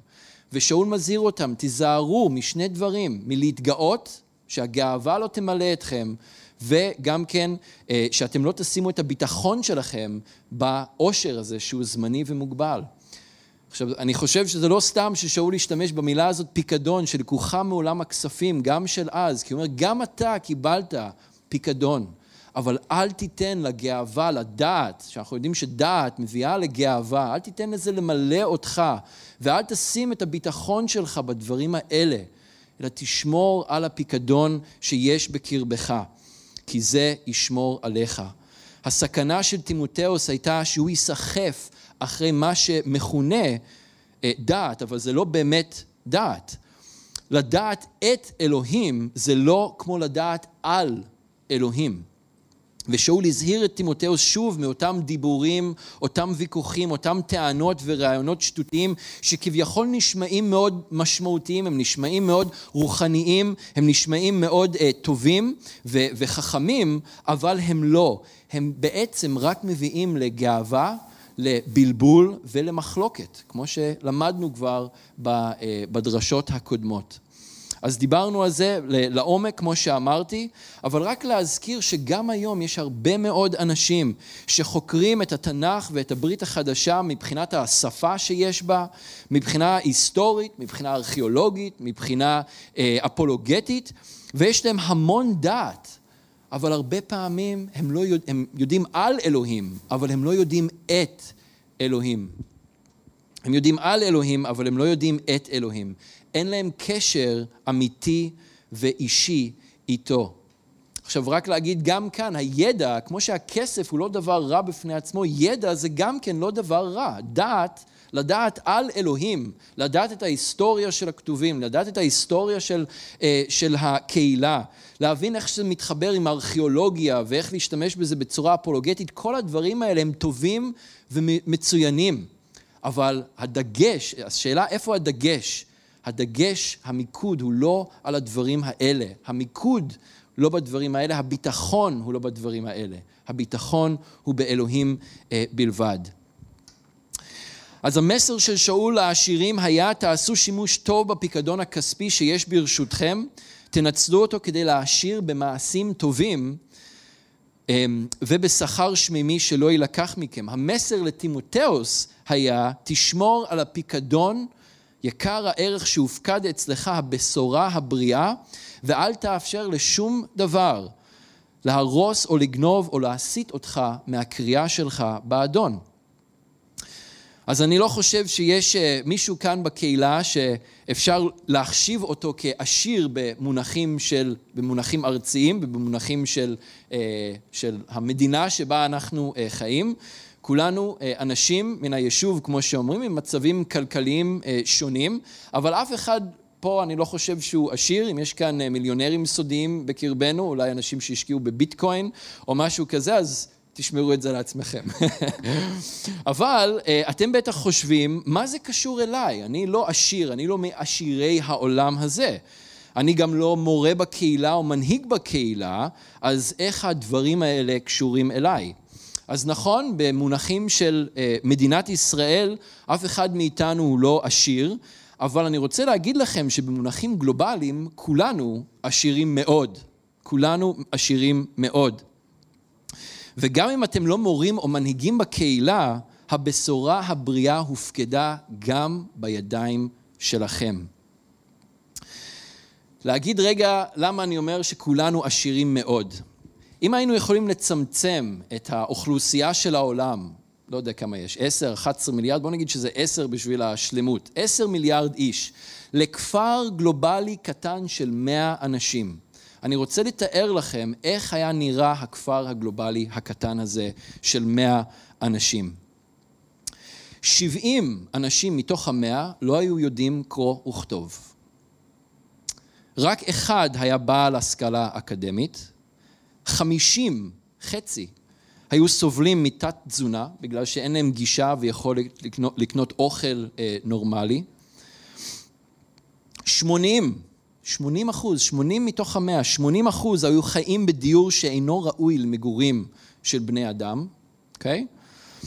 A: ושאול מזהיר אותם, תיזהרו משני דברים, מלהתגאות, שהגאווה לא תמלא אתכם, וגם כן אה, שאתם לא תשימו את הביטחון שלכם באושר הזה שהוא זמני ומוגבל. עכשיו, אני חושב שזה לא סתם ששאול השתמש במילה הזאת פיקדון, שלקוחה מעולם הכספים, גם של אז, כי הוא אומר, גם אתה קיבלת פיקדון, אבל אל תיתן לגאווה, לדעת, שאנחנו יודעים שדעת מביאה לגאווה, אל תיתן לזה למלא אותך, ואל תשים את הביטחון שלך בדברים האלה, אלא תשמור על הפיקדון שיש בקרבך. כי זה ישמור עליך. הסכנה של תימותאוס הייתה שהוא ייסחף אחרי מה שמכונה אה, דעת, אבל זה לא באמת דעת. לדעת את אלוהים זה לא כמו לדעת על אלוהים. ושאול הזהיר את תימותאוס שוב מאותם דיבורים, אותם ויכוחים, אותם טענות ורעיונות שטותיים שכביכול נשמעים מאוד משמעותיים, הם נשמעים מאוד רוחניים, הם נשמעים מאוד uh, טובים ו- וחכמים, אבל הם לא. הם בעצם רק מביאים לגאווה, לבלבול ולמחלוקת, כמו שלמדנו כבר אה, בדרשות הקודמות. אז דיברנו על זה לעומק, כמו שאמרתי, אבל רק להזכיר שגם היום יש הרבה מאוד אנשים שחוקרים את התנ"ך ואת הברית החדשה מבחינת השפה שיש בה, מבחינה היסטורית, מבחינה ארכיאולוגית, מבחינה אה, אפולוגטית, ויש להם המון דעת. אבל הרבה פעמים הם, לא יודע, הם יודעים על אלוהים, אבל הם לא יודעים את אלוהים. הם יודעים על אלוהים, אבל הם לא יודעים את אלוהים. אין להם קשר אמיתי ואישי איתו. עכשיו רק להגיד גם כאן, הידע, כמו שהכסף הוא לא דבר רע בפני עצמו, ידע זה גם כן לא דבר רע. דעת, לדעת על אלוהים, לדעת את ההיסטוריה של הכתובים, לדעת את ההיסטוריה של, אה, של הקהילה, להבין איך זה מתחבר עם הארכיאולוגיה ואיך להשתמש בזה בצורה אפולוגטית, כל הדברים האלה הם טובים ומצוינים. אבל הדגש, השאלה איפה הדגש? הדגש, המיקוד הוא לא על הדברים האלה. המיקוד לא בדברים האלה, הביטחון הוא לא בדברים האלה. הביטחון הוא באלוהים אה, בלבד. אז המסר של שאול לעשירים היה, תעשו שימוש טוב בפיקדון הכספי שיש ברשותכם, תנצלו אותו כדי להעשיר במעשים טובים אמ, ובשכר שמימי שלא יילקח מכם. המסר לטימותאוס היה, תשמור על הפיקדון, יקר הערך שהופקד אצלך, הבשורה הבריאה, ואל תאפשר לשום דבר להרוס או לגנוב או להסיט אותך מהקריאה שלך באדון. אז אני לא חושב שיש אה, מישהו כאן בקהילה שאפשר להחשיב אותו כעשיר במונחים, של, במונחים ארציים ובמונחים של, אה, של המדינה שבה אנחנו אה, חיים. כולנו אנשים מן היישוב, כמו שאומרים, עם מצבים כלכליים שונים, אבל אף אחד פה אני לא חושב שהוא עשיר, אם יש כאן מיליונרים סודיים בקרבנו, אולי אנשים שהשקיעו בביטקוין או משהו כזה, אז תשמרו את זה לעצמכם. אבל אה, אתם בטח חושבים, מה זה קשור אליי? אני לא עשיר, אני לא מעשירי העולם הזה. אני גם לא מורה בקהילה או מנהיג בקהילה, אז איך הדברים האלה קשורים אליי? אז נכון, במונחים של אה, מדינת ישראל, אף אחד מאיתנו הוא לא עשיר, אבל אני רוצה להגיד לכם שבמונחים גלובליים, כולנו עשירים מאוד. כולנו עשירים מאוד. וגם אם אתם לא מורים או מנהיגים בקהילה, הבשורה הבריאה הופקדה גם בידיים שלכם. להגיד רגע למה אני אומר שכולנו עשירים מאוד. אם היינו יכולים לצמצם את האוכלוסייה של העולם, לא יודע כמה יש, 10, 11 מיליארד, בואו נגיד שזה 10 בשביל השלמות, 10 מיליארד איש, לכפר גלובלי קטן של 100 אנשים. אני רוצה לתאר לכם איך היה נראה הכפר הגלובלי הקטן הזה של מאה אנשים. 70 אנשים מתוך המאה לא היו יודעים קרוא וכתוב. רק אחד היה בעל השכלה אקדמית, 50, חצי, היו סובלים מתת תזונה בגלל שאין להם גישה ויכולת לקנות, לקנות אוכל אה, נורמלי. 80 80 אחוז, 80 מתוך המאה, 80 אחוז היו חיים בדיור שאינו ראוי למגורים של בני אדם, אוקיי? Okay?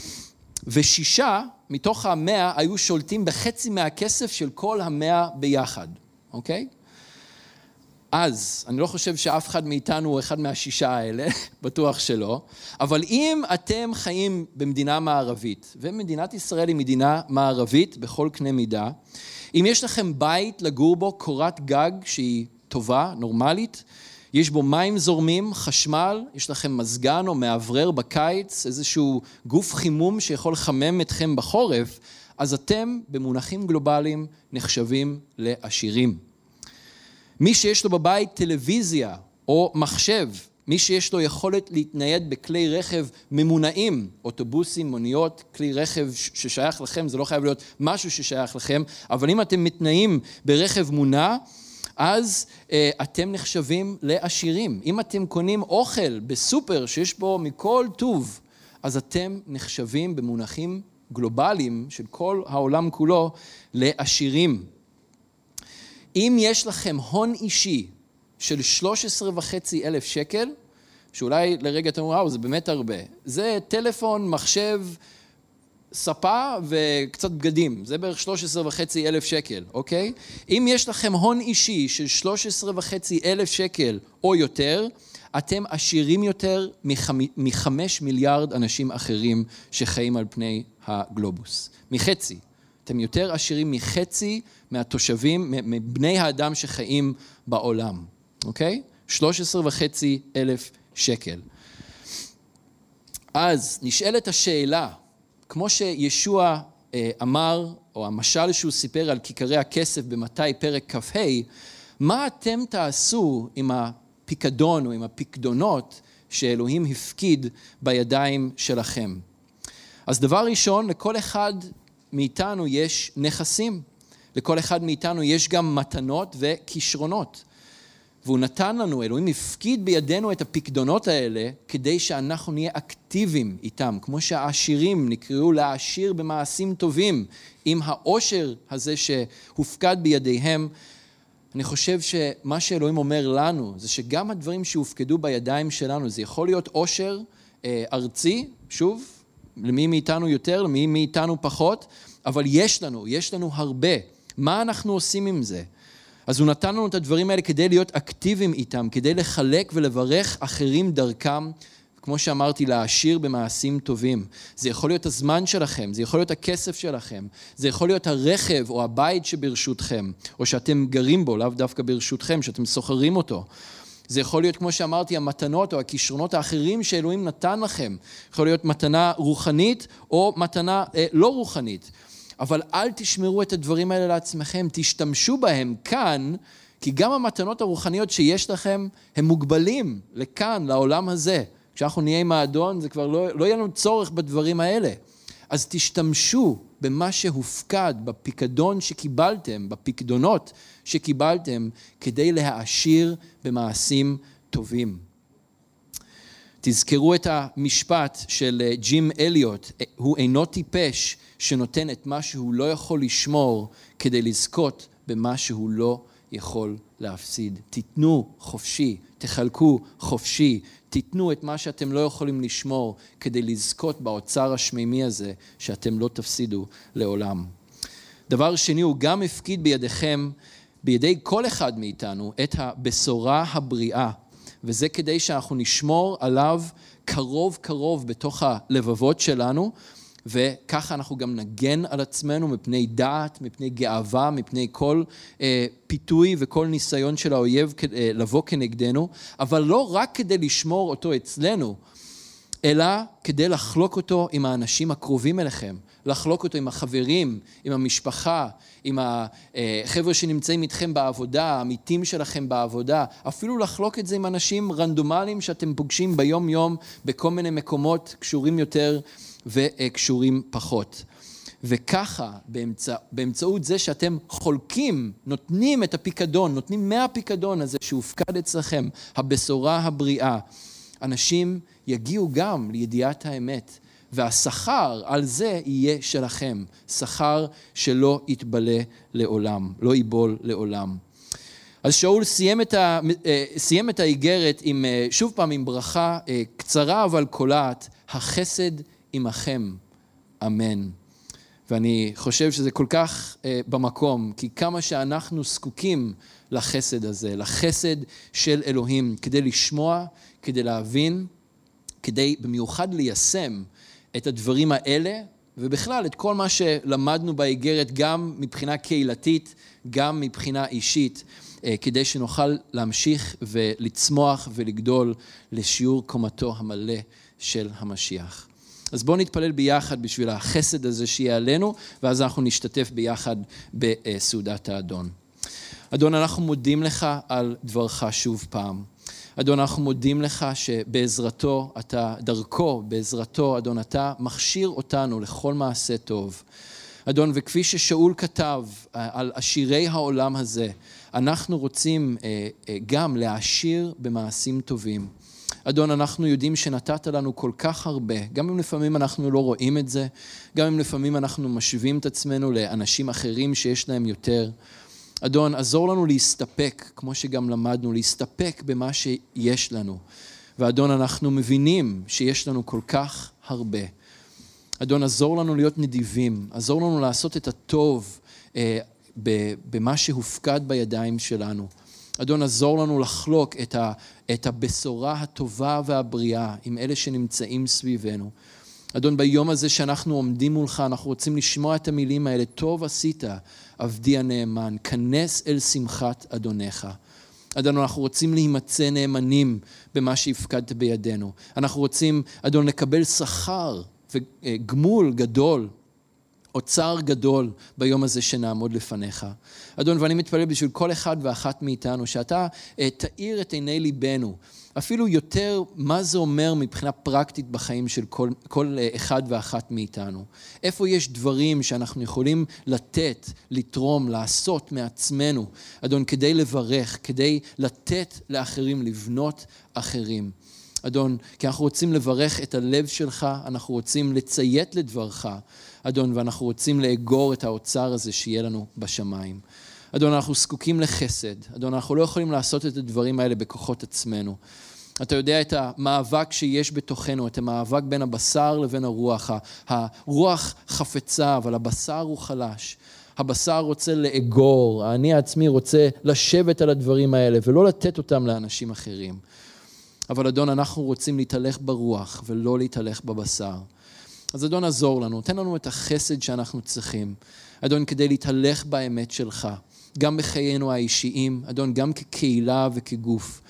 A: ושישה מתוך המאה היו שולטים בחצי מהכסף של כל המאה ביחד, אוקיי? Okay? אז, אני לא חושב שאף אחד מאיתנו הוא אחד מהשישה האלה, בטוח שלא, אבל אם אתם חיים במדינה מערבית, ומדינת ישראל היא מדינה מערבית בכל קנה מידה, אם יש לכם בית לגור בו, קורת גג שהיא טובה, נורמלית, יש בו מים זורמים, חשמל, יש לכם מזגן או מאוורר בקיץ, איזשהו גוף חימום שיכול לחמם אתכם בחורף, אז אתם במונחים גלובליים נחשבים לעשירים. מי שיש לו בבית טלוויזיה או מחשב מי שיש לו יכולת להתנייד בכלי רכב ממונעים, אוטובוסים, מוניות, כלי רכב ששייך לכם, זה לא חייב להיות משהו ששייך לכם, אבל אם אתם מתנאים ברכב מונע, אז אה, אתם נחשבים לעשירים. אם אתם קונים אוכל בסופר שיש בו מכל טוב, אז אתם נחשבים במונחים גלובליים של כל העולם כולו לעשירים. אם יש לכם הון אישי של 13 וחצי אלף שקל, שאולי לרגע אתם אומרים, וואו, זה באמת הרבה. זה טלפון, מחשב, ספה וקצת בגדים, זה בערך 13 וחצי אלף שקל, אוקיי? אם יש לכם הון אישי של 13 וחצי אלף שקל או יותר, אתם עשירים יותר מחמש מיליארד אנשים אחרים שחיים על פני הגלובוס. מחצי. אתם יותר עשירים מחצי מהתושבים, מבני האדם שחיים בעולם, אוקיי? 13 וחצי אלף שקל. אז נשאלת השאלה, כמו שישוע אה, אמר, או המשל שהוא סיפר על כיכרי הכסף במתי פרק כ"ה, מה אתם תעשו עם הפיקדון או עם הפיקדונות שאלוהים הפקיד בידיים שלכם? אז דבר ראשון, לכל אחד מאיתנו יש נכסים. לכל אחד מאיתנו יש גם מתנות וכישרונות. והוא נתן לנו, אלוהים הפקיד בידינו את הפקדונות האלה כדי שאנחנו נהיה אקטיביים איתם, כמו שהעשירים נקראו להעשיר במעשים טובים עם העושר הזה שהופקד בידיהם. אני חושב שמה שאלוהים אומר לנו זה שגם הדברים שהופקדו בידיים שלנו, זה יכול להיות עושר אה, ארצי, שוב, למי מאיתנו יותר, למי מאיתנו פחות, אבל יש לנו, יש לנו הרבה. מה אנחנו עושים עם זה? אז הוא נתן לנו את הדברים האלה כדי להיות אקטיביים איתם, כדי לחלק ולברך אחרים דרכם, כמו שאמרתי, להעשיר במעשים טובים. זה יכול להיות הזמן שלכם, זה יכול להיות הכסף שלכם, זה יכול להיות הרכב או הבית שברשותכם, או שאתם גרים בו, לאו דווקא ברשותכם, שאתם סוחרים אותו. זה יכול להיות, כמו שאמרתי, המתנות או הכישרונות האחרים שאלוהים נתן לכם. יכול להיות מתנה רוחנית או מתנה אה, לא רוחנית. אבל אל תשמרו את הדברים האלה לעצמכם, תשתמשו בהם כאן, כי גם המתנות הרוחניות שיש לכם, הם מוגבלים לכאן, לעולם הזה. כשאנחנו נהיה עם האדון, זה כבר לא, לא יהיה לנו צורך בדברים האלה. אז תשתמשו במה שהופקד, בפיקדון שקיבלתם, בפיקדונות שקיבלתם, כדי להעשיר במעשים טובים. תזכרו את המשפט של אה, ג'ים אליוט, הוא אינו טיפש שנותן את מה שהוא לא יכול לשמור כדי לזכות במה שהוא לא יכול להפסיד. תיתנו חופשי, תחלקו חופשי, תיתנו את מה שאתם לא יכולים לשמור כדי לזכות באוצר השמימי הזה שאתם לא תפסידו לעולם. דבר שני, הוא גם הפקיד בידיכם, בידי כל אחד מאיתנו, את הבשורה הבריאה, וזה כדי שאנחנו נשמור עליו קרוב קרוב בתוך הלבבות שלנו, וככה אנחנו גם נגן על עצמנו מפני דעת, מפני גאווה, מפני כל אה, פיתוי וכל ניסיון של האויב אה, לבוא כנגדנו, אבל לא רק כדי לשמור אותו אצלנו, אלא כדי לחלוק אותו עם האנשים הקרובים אליכם, לחלוק אותו עם החברים, עם המשפחה, עם החבר'ה שנמצאים איתכם בעבודה, העמיתים שלכם בעבודה, אפילו לחלוק את זה עם אנשים רנדומליים שאתם פוגשים ביום-יום בכל מיני מקומות קשורים יותר וקשורים פחות. וככה, באמצע, באמצעות זה שאתם חולקים, נותנים את הפיקדון, נותנים מהפיקדון הזה שהופקד אצלכם, הבשורה הבריאה, אנשים יגיעו גם לידיעת האמת, והשכר על זה יהיה שלכם, שכר שלא יתבלה לעולם, לא ייבול לעולם. אז שאול סיים את, ה, אה, את האיגרת עם, אה, שוב פעם עם ברכה אה, קצרה אבל קולעת, החסד עמכם, אמן. ואני חושב שזה כל כך במקום, כי כמה שאנחנו זקוקים לחסד הזה, לחסד של אלוהים, כדי לשמוע, כדי להבין, כדי במיוחד ליישם את הדברים האלה, ובכלל את כל מה שלמדנו באיגרת, גם מבחינה קהילתית, גם מבחינה אישית, אה, כדי שנוכל להמשיך ולצמוח ולגדול לשיעור קומתו המלא של המשיח. אז בואו נתפלל ביחד בשביל החסד הזה שיהיה עלינו, ואז אנחנו נשתתף ביחד בסעודת האדון. אדון, אנחנו מודים לך על דברך שוב פעם. אדון, אנחנו מודים לך שבעזרתו אתה, דרכו, בעזרתו, אדון, אתה מכשיר אותנו לכל מעשה טוב. אדון, וכפי ששאול כתב אה, על עשירי העולם הזה, אנחנו רוצים אה, אה, גם להעשיר במעשים טובים. אדון, אנחנו יודעים שנתת לנו כל כך הרבה, גם אם לפעמים אנחנו לא רואים את זה, גם אם לפעמים אנחנו משווים את עצמנו לאנשים אחרים שיש להם יותר. אדון, עזור לנו להסתפק, כמו שגם למדנו, להסתפק במה שיש לנו. ואדון, אנחנו מבינים שיש לנו כל כך הרבה. אדון, עזור לנו להיות נדיבים, עזור לנו לעשות את הטוב אה, במה שהופקד בידיים שלנו. אדון, עזור לנו לחלוק את, ה, את הבשורה הטובה והבריאה עם אלה שנמצאים סביבנו. אדון, ביום הזה שאנחנו עומדים מולך, אנחנו רוצים לשמוע את המילים האלה, טוב עשית, עבדי הנאמן, כנס אל שמחת אדונך. אדון, אנחנו רוצים להימצא נאמנים במה שהפקדת בידינו. אנחנו רוצים, אדון, לקבל שכר וגמול גדול אוצר גדול ביום הזה שנעמוד לפניך. אדון, ואני מתפלל בשביל כל אחד ואחת מאיתנו, שאתה uh, תאיר את עיני ליבנו, אפילו יותר מה זה אומר מבחינה פרקטית בחיים של כל, כל uh, אחד ואחת מאיתנו. איפה יש דברים שאנחנו יכולים לתת, לתרום, לעשות מעצמנו, אדון, כדי לברך, כדי לתת לאחרים, לבנות אחרים. אדון, כי אנחנו רוצים לברך את הלב שלך, אנחנו רוצים לציית לדברך, אדון, ואנחנו רוצים לאגור את האוצר הזה שיהיה לנו בשמיים. אדון, אנחנו זקוקים לחסד. אדון, אנחנו לא יכולים לעשות את הדברים האלה בכוחות עצמנו. אתה יודע את המאבק שיש בתוכנו, את המאבק בין הבשר לבין הרוח. הרוח חפצה, אבל הבשר הוא חלש. הבשר רוצה לאגור, האני העצמי רוצה לשבת על הדברים האלה ולא לתת אותם לאנשים אחרים. אבל אדון, אנחנו רוצים להתהלך ברוח ולא להתהלך בבשר. אז אדון, עזור לנו, תן לנו את החסד שאנחנו צריכים. אדון, כדי להתהלך באמת שלך, גם בחיינו האישיים, אדון, גם כקהילה וכגוף.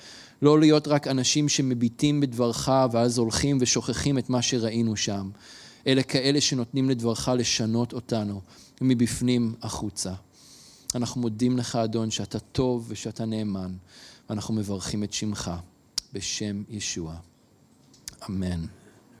A: לא להיות רק אנשים שמביטים בדברך ואז הולכים ושוכחים את מה שראינו שם, אלא כאלה שנותנים לדברך לשנות אותנו מבפנים החוצה. אנחנו מודים לך, אדון, שאתה טוב ושאתה נאמן, ואנחנו מברכים את שמך בשם ישוע. אמן.